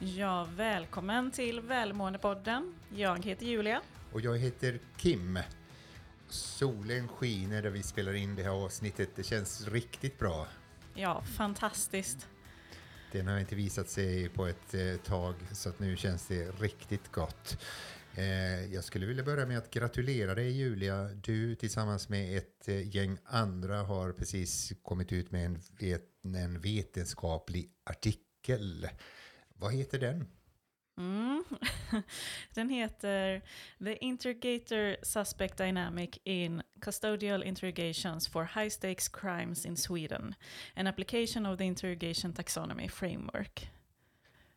Ja, välkommen till Välmåendepodden. Jag heter Julia. Och jag heter Kim. Solen skiner där vi spelar in det här avsnittet. Det känns riktigt bra. Ja, fantastiskt. Den har inte visat sig på ett eh, tag så att nu känns det riktigt gott. Eh, jag skulle vilja börja med att gratulera dig Julia. Du tillsammans med ett eh, gäng andra har precis kommit ut med en, en vetenskaplig artikel. Vad heter den? Mm. Den heter The Interrogator Suspect Dynamic in Custodial Interrogations for High Stakes Crimes in Sweden. An application of the Interrogation Taxonomy Framework.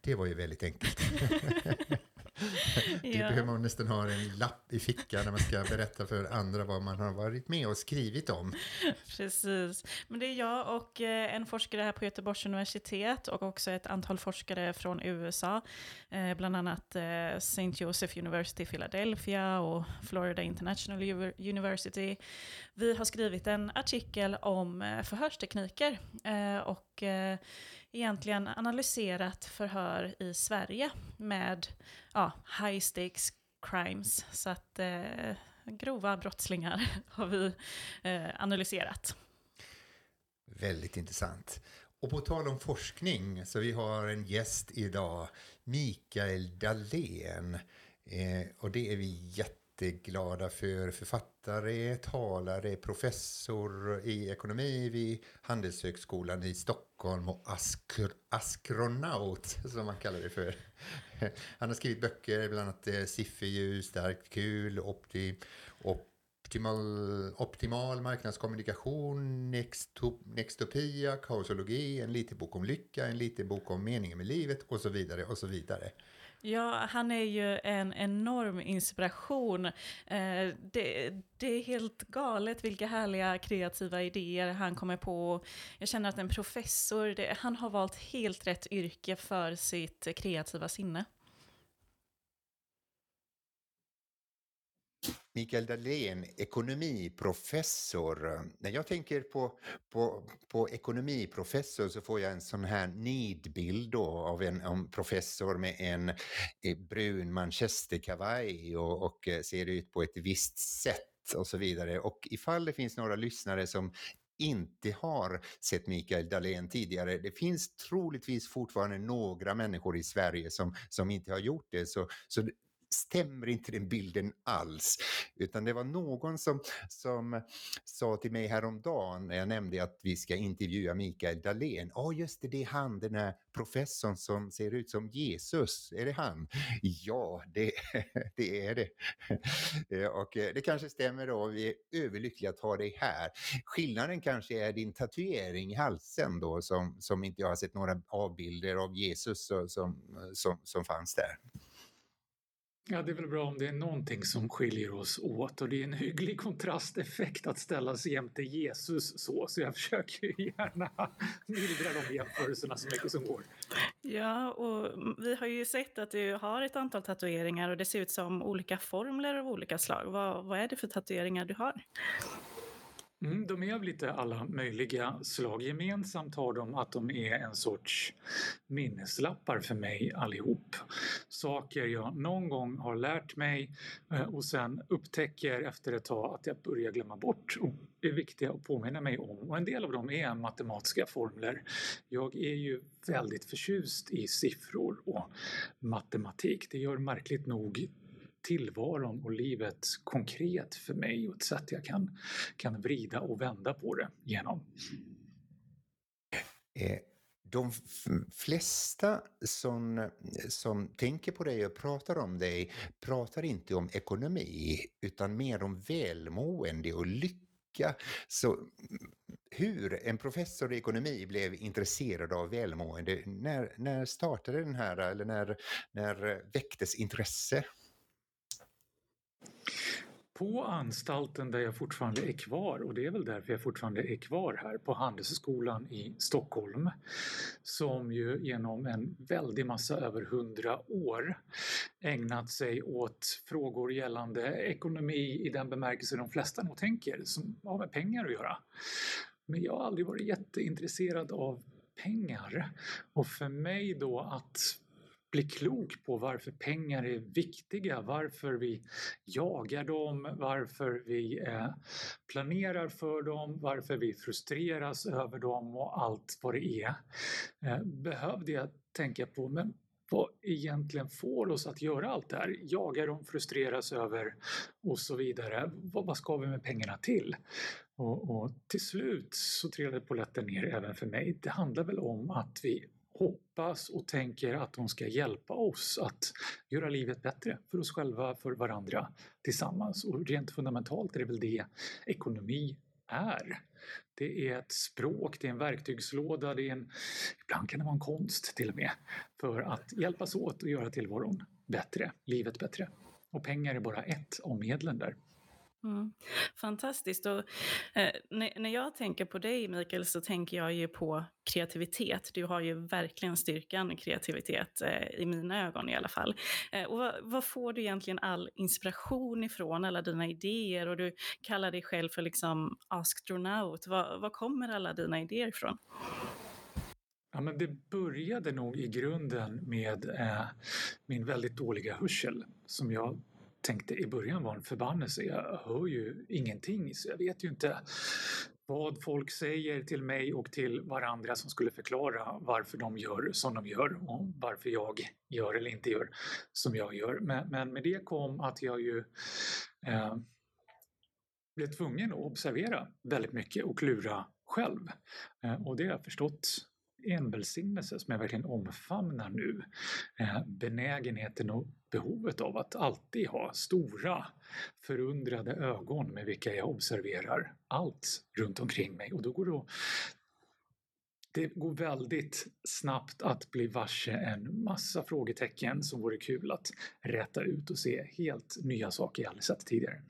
Det var ju väldigt enkelt. Det ja. behöver man nästan ha en lapp i fickan när man ska berätta för andra vad man har varit med och skrivit om. Precis. Men det är jag och eh, en forskare här på Göteborgs universitet och också ett antal forskare från USA. Eh, bland annat eh, St. Joseph University Philadelphia och Florida International University. Vi har skrivit en artikel om förhörstekniker och egentligen analyserat förhör i Sverige med ja, high stakes crimes. Så att eh, grova brottslingar har vi eh, analyserat. Väldigt intressant. Och på tal om forskning, så vi har en gäst idag, Mikael Dahlén. Eh, och det är vi jätte jätteglada för författare, talare, professor i ekonomi vid Handelshögskolan i Stockholm och askr astronaut som man kallar det för. Han har skrivit böcker, bland annat eh, Sifferljus, Starkt kul, Opti, Optimal, optimal marknadskommunikation, Nextopia, kaosologi, en liten bok om lycka, en liten bok om meningen med livet och så vidare och så vidare. Ja, han är ju en enorm inspiration. Eh, det, det, är helt galet vilka härliga kreativa idéer han kommer på. Jag känner att en professor, det, han har valt helt rätt yrke för sitt kreativa sinne. Mikael Dahlén, ekonomiprofessor. När jag tänker på, på, på ekonomiprofessor så får jag en sån här nidbild av en, en professor med en eh, brun manchesterkavaj och, och eh, ser ut på ett visst sätt och så vidare. Och ifall det finns några lyssnare som inte har sett Mikael Dahlén tidigare. Det finns troligtvis fortfarande några människor i Sverige som, som inte har gjort det. Så, så stämmer inte den bilden alls. Utan det var någon som, som sa till mig häromdagen när jag nämnde att vi ska intervjua Mikael Dahlén. Ja, oh, just det, det är han, den här professorn som ser ut som Jesus. Är det han? Ja, det, det är det. Eh, och eh, det kanske stämmer då. Vi är överlyckliga att ha dig här. Skillnaden kanske är din tatuering i halsen då som, som inte jag har sett några avbilder av Jesus som, som, som fanns där. Ja, det är väl bra om det är någonting som skiljer oss åt och det är en hygglig kontrasteffekt att ställa sig jämte Jesus så, så jag försöker gärna mildra de jämförelserna så mycket som går. Ja, och vi har ju sett att du har ett antal tatueringar och det ser ut som olika formler av olika slag. Vad, vad är det för tatueringar du har? Mm, de är av lite alla möjliga slag. Gemensamt har de att de är en sorts minneslappar för mig allihop. Saker jag någon gång har lärt mig eh, och sen upptäcker efter ett tag att jag börjar glömma bort och är viktiga att påminna mig om. Och en del av dem är matematiska formler. Jag är ju väldigt förtjust i siffror och matematik. Det gör märkligt nog tillvaron och livet konkret för mig och ett sätt jag kan, kan vrida och vända på det genom. Eh, de flesta som, som tänker på dig och pratar om dig pratar inte om ekonomi utan mer om välmående och lycka. Så hur en professor i ekonomi blev intresserad av välmående, när, när startade den här, eller när, när väcktes intresse? På anstalten där jag fortfarande är kvar och det är väl därför jag fortfarande är kvar här på Handelshögskolan i Stockholm som ju genom en väldig massa över hundra år ägnat sig åt frågor gällande ekonomi i den bemärkelse de flesta nog tänker som har med pengar att göra. Men jag har aldrig varit jätteintresserad av pengar och för mig då att bli klok på varför pengar är viktiga, varför vi jagar dem, varför vi eh, planerar för dem, varför vi frustreras över dem och allt vad det är. Eh, behövde jag tänka på, men vad egentligen får oss att göra allt det här? Jagar dem, frustreras över och så vidare. Vad, vad ska vi med pengarna till? Och, och till slut så trillade polletten ner även för mig. Det handlar väl om att vi hoppas och tänker att de ska hjälpa oss att göra livet bättre för oss själva, för varandra tillsammans. Och rent fundamentalt är det väl det ekonomi är. Det är ett språk, det är en verktygslåda, det är en, ibland kan det vara en konst till och med, för att hjälpas åt och göra tillvaron bättre, livet bättre. Och pengar är bara ett av medlen där. Mm. Fantastiskt. Och, eh, när, när jag tänker på dig, Mikael, så tänker jag ju på kreativitet. Du har ju verkligen styrkan kreativitet, eh, i mina ögon i alla fall. Eh, och vad, vad, får du egentligen all inspiration ifrån, alla dina idéer? Och du kallar dig själv för liksom astronaut. Var kommer alla dina idéer ifrån? Ja, men det började nog i grunden med eh, min väldigt dåliga hörsel som jag tänkte i början var en förbannelse. Jag hör ju ingenting så jag vet ju inte vad folk säger till mig och till varandra som skulle förklara varför de gör som de gör och varför jag gör eller inte gör som jag gör. Men, men med det kom att jag ju eh, blev tvungen att observera väldigt mycket och klura själv. Eh, och det har jag förstått en välsignelse som jag verkligen omfamnar nu. Eh, benägenheten och behovet av att alltid ha stora förundrade ögon med vilka jag observerar allt runt omkring mig. Och då går det det går väldigt snabbt att bli varse en massa frågetecken som vore kul att räta ut och se helt nya saker jag aldrig sett tidigare.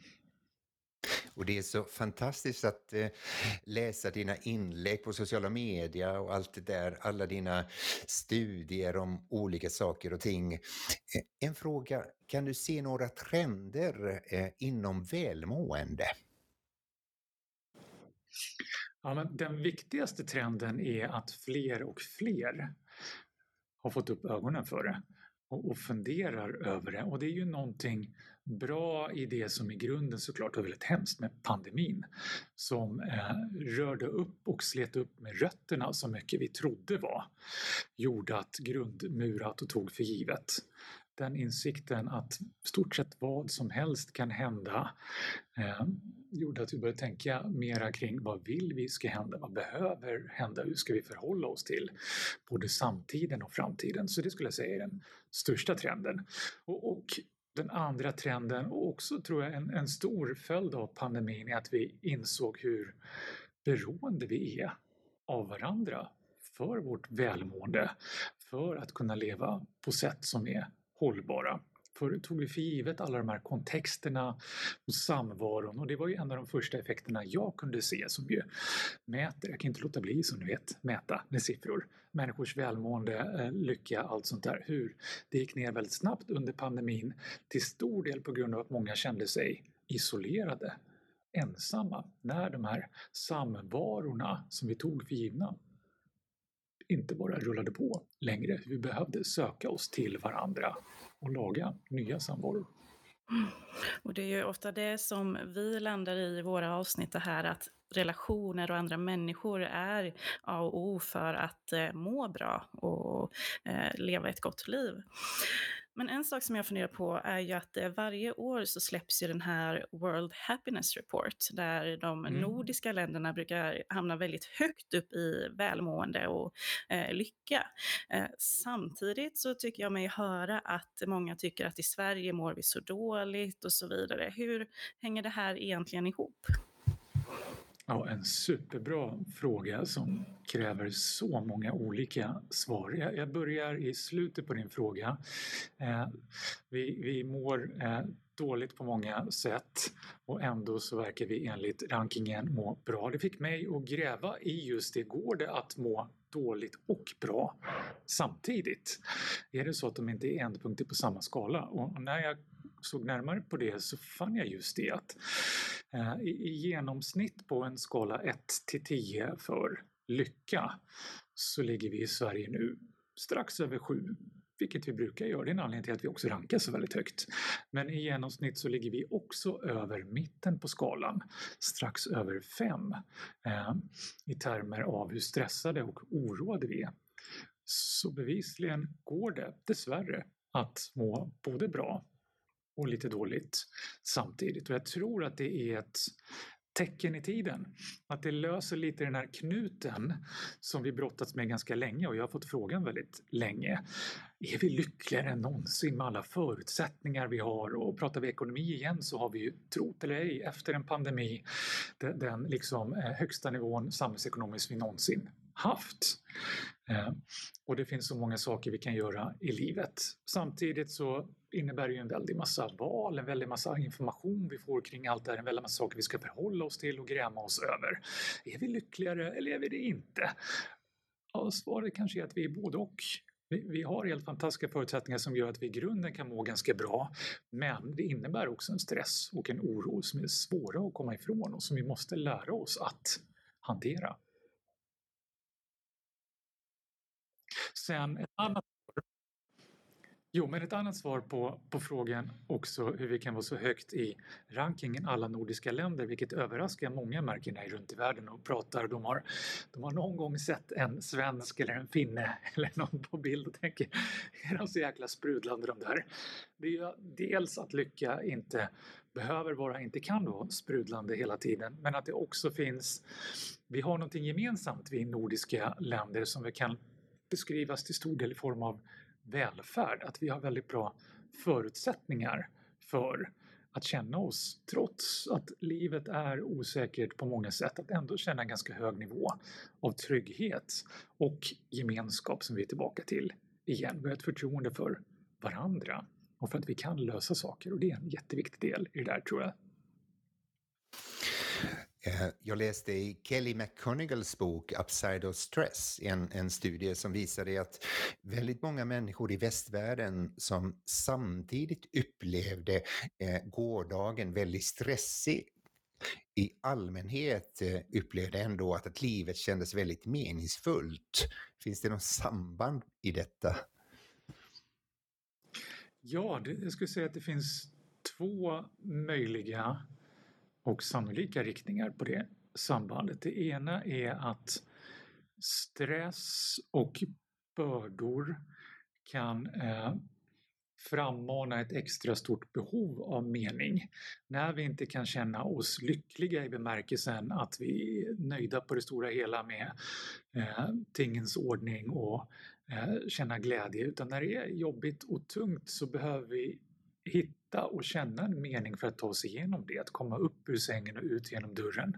Och det är så fantastiskt att eh, läsa dina inlägg på sociala medier och allt det där, alla dina studier om olika saker och ting. Eh, en fråga, kan du se några trender eh, inom välmående? Ja, men den viktigaste trenden är att fler och fler har fått upp ögonen för det och, och funderar över det. Och det är ju någonting bra i det som i grunden såklart var väldigt hemskt med pandemin som eh, rörde upp och slet upp med rötterna så mycket vi trodde var jordat, grundmurat och tog för givet. Den insikten att stort sett vad som helst kan hända eh, gjorde att vi började tänka mera kring vad vill vi ska hända, vad behöver hända, hur ska vi förhålla oss till både samtiden och framtiden. Så det skulle jag säga är den största trenden. Och, och den andra trenden och också tror jag en, en stor följd av pandemin är att vi insåg hur beroende vi är av varandra för vårt välmående, för att kunna leva på sätt som är hållbara. Förut tog vi för givet alla de här kontexterna och samvaron och det var ju en av de första effekterna jag kunde se som ju mäter, jag kan inte låta bli som ni vet, mäta med siffror, människors välmående, eh, lycka, allt sånt där. Hur det gick ner väldigt snabbt under pandemin till stor del på grund av att många kände sig isolerade, ensamma, när de här samvarorna som vi tog för givna inte bara rullade på längre. Vi behövde söka oss till varandra och laga nya samvaror. Och det är ju ofta det som vi landar i våra avsnitt, det här att relationer och andra människor är A och O för att eh, må bra och eh, leva ett gott liv. Men en sak som jag funderar på är ju att eh, varje år så släpps ju den här World Happiness Report där de mm. nordiska länderna brukar hamna väldigt högt upp i välmående och eh, lycka. Eh, samtidigt så tycker jag mig höra att många tycker att i Sverige mår vi så dåligt och så vidare. Hur hänger det här egentligen ihop? Ja, en superbra fråga som kräver så många olika svar. Jag börjar i slutet på din fråga. Eh, vi, vi mår eh, dåligt på många sätt och ändå så verkar vi enligt rankingen må bra. Det fick mig att gräva i just det. Går det att må dåligt och bra samtidigt? Är det så att de inte är ändpunkter på samma skala? Och när jag såg närmare på det så fann jag just det att eh, i, genomsnitt på en skala 1 till 10 för lycka så ligger vi i Sverige nu strax över 7 vilket vi brukar göra. Det är en anledning till att vi också rankar så väldigt högt. Men i genomsnitt så ligger vi också över mitten på skalan, strax över 5 eh, i termer av hur stressade och oroade vi är. Så bevisligen går det dessvärre att må både bra och lite dåligt samtidigt. Och jag tror att det är ett tecken i tiden. Att det löser lite den här knuten som vi brottats med ganska länge och jag har fått frågan väldigt länge. Är vi lyckligare än någonsin med alla förutsättningar vi har? Och pratar vi ekonomi igen så har vi ju, trot eller ej, efter en pandemi den, den liksom eh, högsta nivån samhällsekonomiskt vi någonsin haft. Eh, och det finns så många saker vi kan göra i livet. Samtidigt så innebär ju en väldig massa val, en väldig massa information vi får kring allt det här, en väldig massa saker vi ska förhålla oss till och gräma oss över. Är vi lyckligare eller är vi det inte? Ja, svaret kanske är att vi är både och. Vi, har helt fantastiska förutsättningar som gör att vi i grunden kan må ganska bra. Men det innebär också en stress och en oro som är svåra att komma ifrån och som vi måste lära oss att hantera. Sen ett annat Jo, men ett annat svar på, på frågan också hur vi kan vara så högt i rankingen alla nordiska länder, vilket överraskar många märken här runt i världen och pratar. De har, de har någon gång sett en svensk eller en finne eller någon på bild och tänker, är de så jäkla sprudlande de där? Det är ju dels att lycka inte behöver vara, inte kan vara sprudlande hela tiden, men att det också finns, vi har någonting gemensamt vi nordiska länder som vi kan beskrivas till stor del i form av välfärd, att vi har väldigt bra förutsättningar för att känna oss, trots att livet är osäkert på många sätt, att ändå känna en ganska hög nivå av trygghet och gemenskap som vi är tillbaka till igen. Vi har ett förtroende för varandra och för att vi kan lösa saker och det är en jätteviktig del i det där tror jag. Eh, jag läste i Kelly McConagals bok Upside of Stress en, en studie som visade att väldigt många människor i västvärlden som samtidigt upplevde eh, gårdagen väldigt stressig i allmänhet eh, upplevde ändå att, att livet kändes väldigt meningsfullt. Finns det något samband i detta? Ja, det, jag skulle säga att det finns två möjliga och sannolika riktningar på det sambandet. Det ena är att stress och bördor kan eh, frammana ett extra stort behov av mening. När vi inte kan känna oss lyckliga i bemärkelsen att vi är nöjda på det stora hela med eh, tingens ordning och eh, känna glädje, utan när det är jobbigt och tungt så behöver vi hitta och känna en mening för att ta sig igenom det, att komma upp ur sängen och ut genom dörren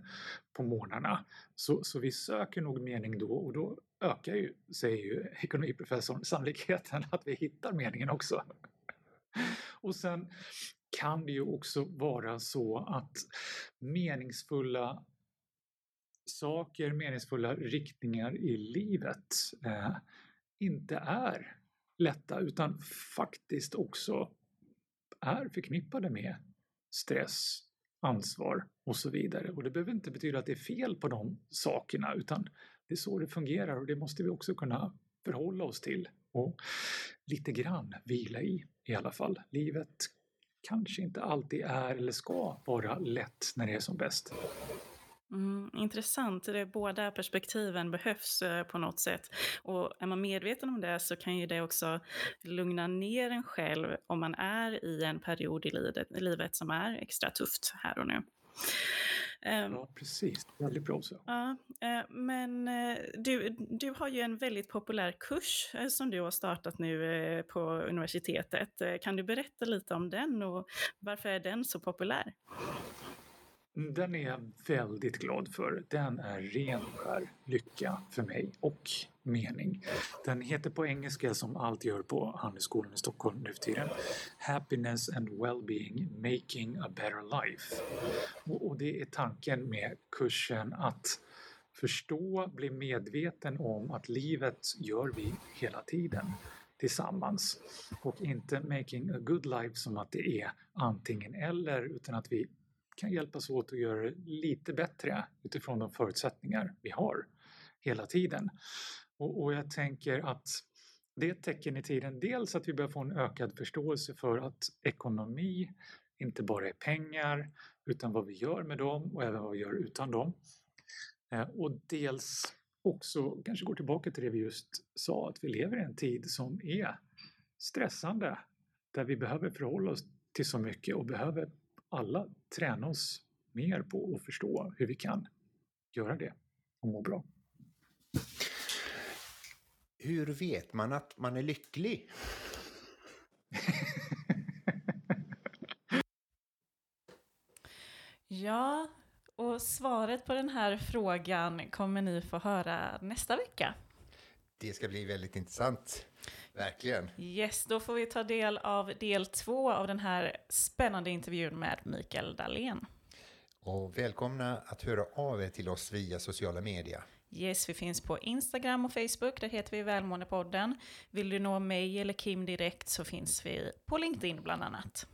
på morgnarna. Så, så vi söker nog mening då och då ökar ju, säger ju ekonomiprofessorn, sannolikheten att vi hittar meningen också. Och sen kan det ju också vara så att meningsfulla saker, meningsfulla riktningar i livet eh, inte är lätta utan faktiskt också är förknippade med stress, ansvar och så vidare. Och det behöver inte betyda att det är fel på de sakerna utan det är så det fungerar och det måste vi också kunna förhålla oss till och lite grann vila i i alla fall. Livet kanske inte alltid är eller ska vara lätt när det är som bäst. Mm, intressant. Det, båda perspektiven behövs eh, på något sätt. Och är man medveten om det så kan ju det också lugna ner en själv om man är i en period i livet, i livet som är extra tufft här och nu. Ehm, ja, precis. Väldigt bra så. Ja, eh, men eh, du, du har ju en väldigt populär kurs som du har startat nu på universitetet. Kan du berätta lite om den och varför är den så populär? Den är jag väldigt glad för. Den är ren skär lycka för mig och mening. Den heter på engelska som allt gör på Handelsskolan i Stockholm nu för tiden Happiness and Wellbeing Making a Better Life. Och det är tanken med kursen att förstå, bli medveten om att livet gör vi hela tiden tillsammans och inte making a good life som att det är antingen eller utan att vi kan hjälpas åt att göra det lite bättre utifrån de förutsättningar vi har hela tiden. Och, och jag tänker att Det är ett tecken i tiden, dels att vi börjar få en ökad förståelse för att ekonomi inte bara är pengar utan vad vi gör med dem och även vad vi gör utan dem. Eh, och dels också kanske går tillbaka till det vi just sa, att vi lever i en tid som är stressande, där vi behöver förhålla oss till så mycket och behöver alla träna oss mer på att förstå hur vi kan göra det och må bra. Hur vet man att man är lycklig? ja, och svaret på den här frågan kommer ni få höra nästa vecka. Det ska bli väldigt intressant. Verkligen. Yes, då får vi ta del av del två av den här spännande intervjun med Mikael Dahlén. Och välkomna att höra av er till oss via sociala medier. Yes, vi finns på Instagram och Facebook, där heter vi Välmåendepodden. Vill du nå mig eller Kim direkt så finns vi på LinkedIn bland annat.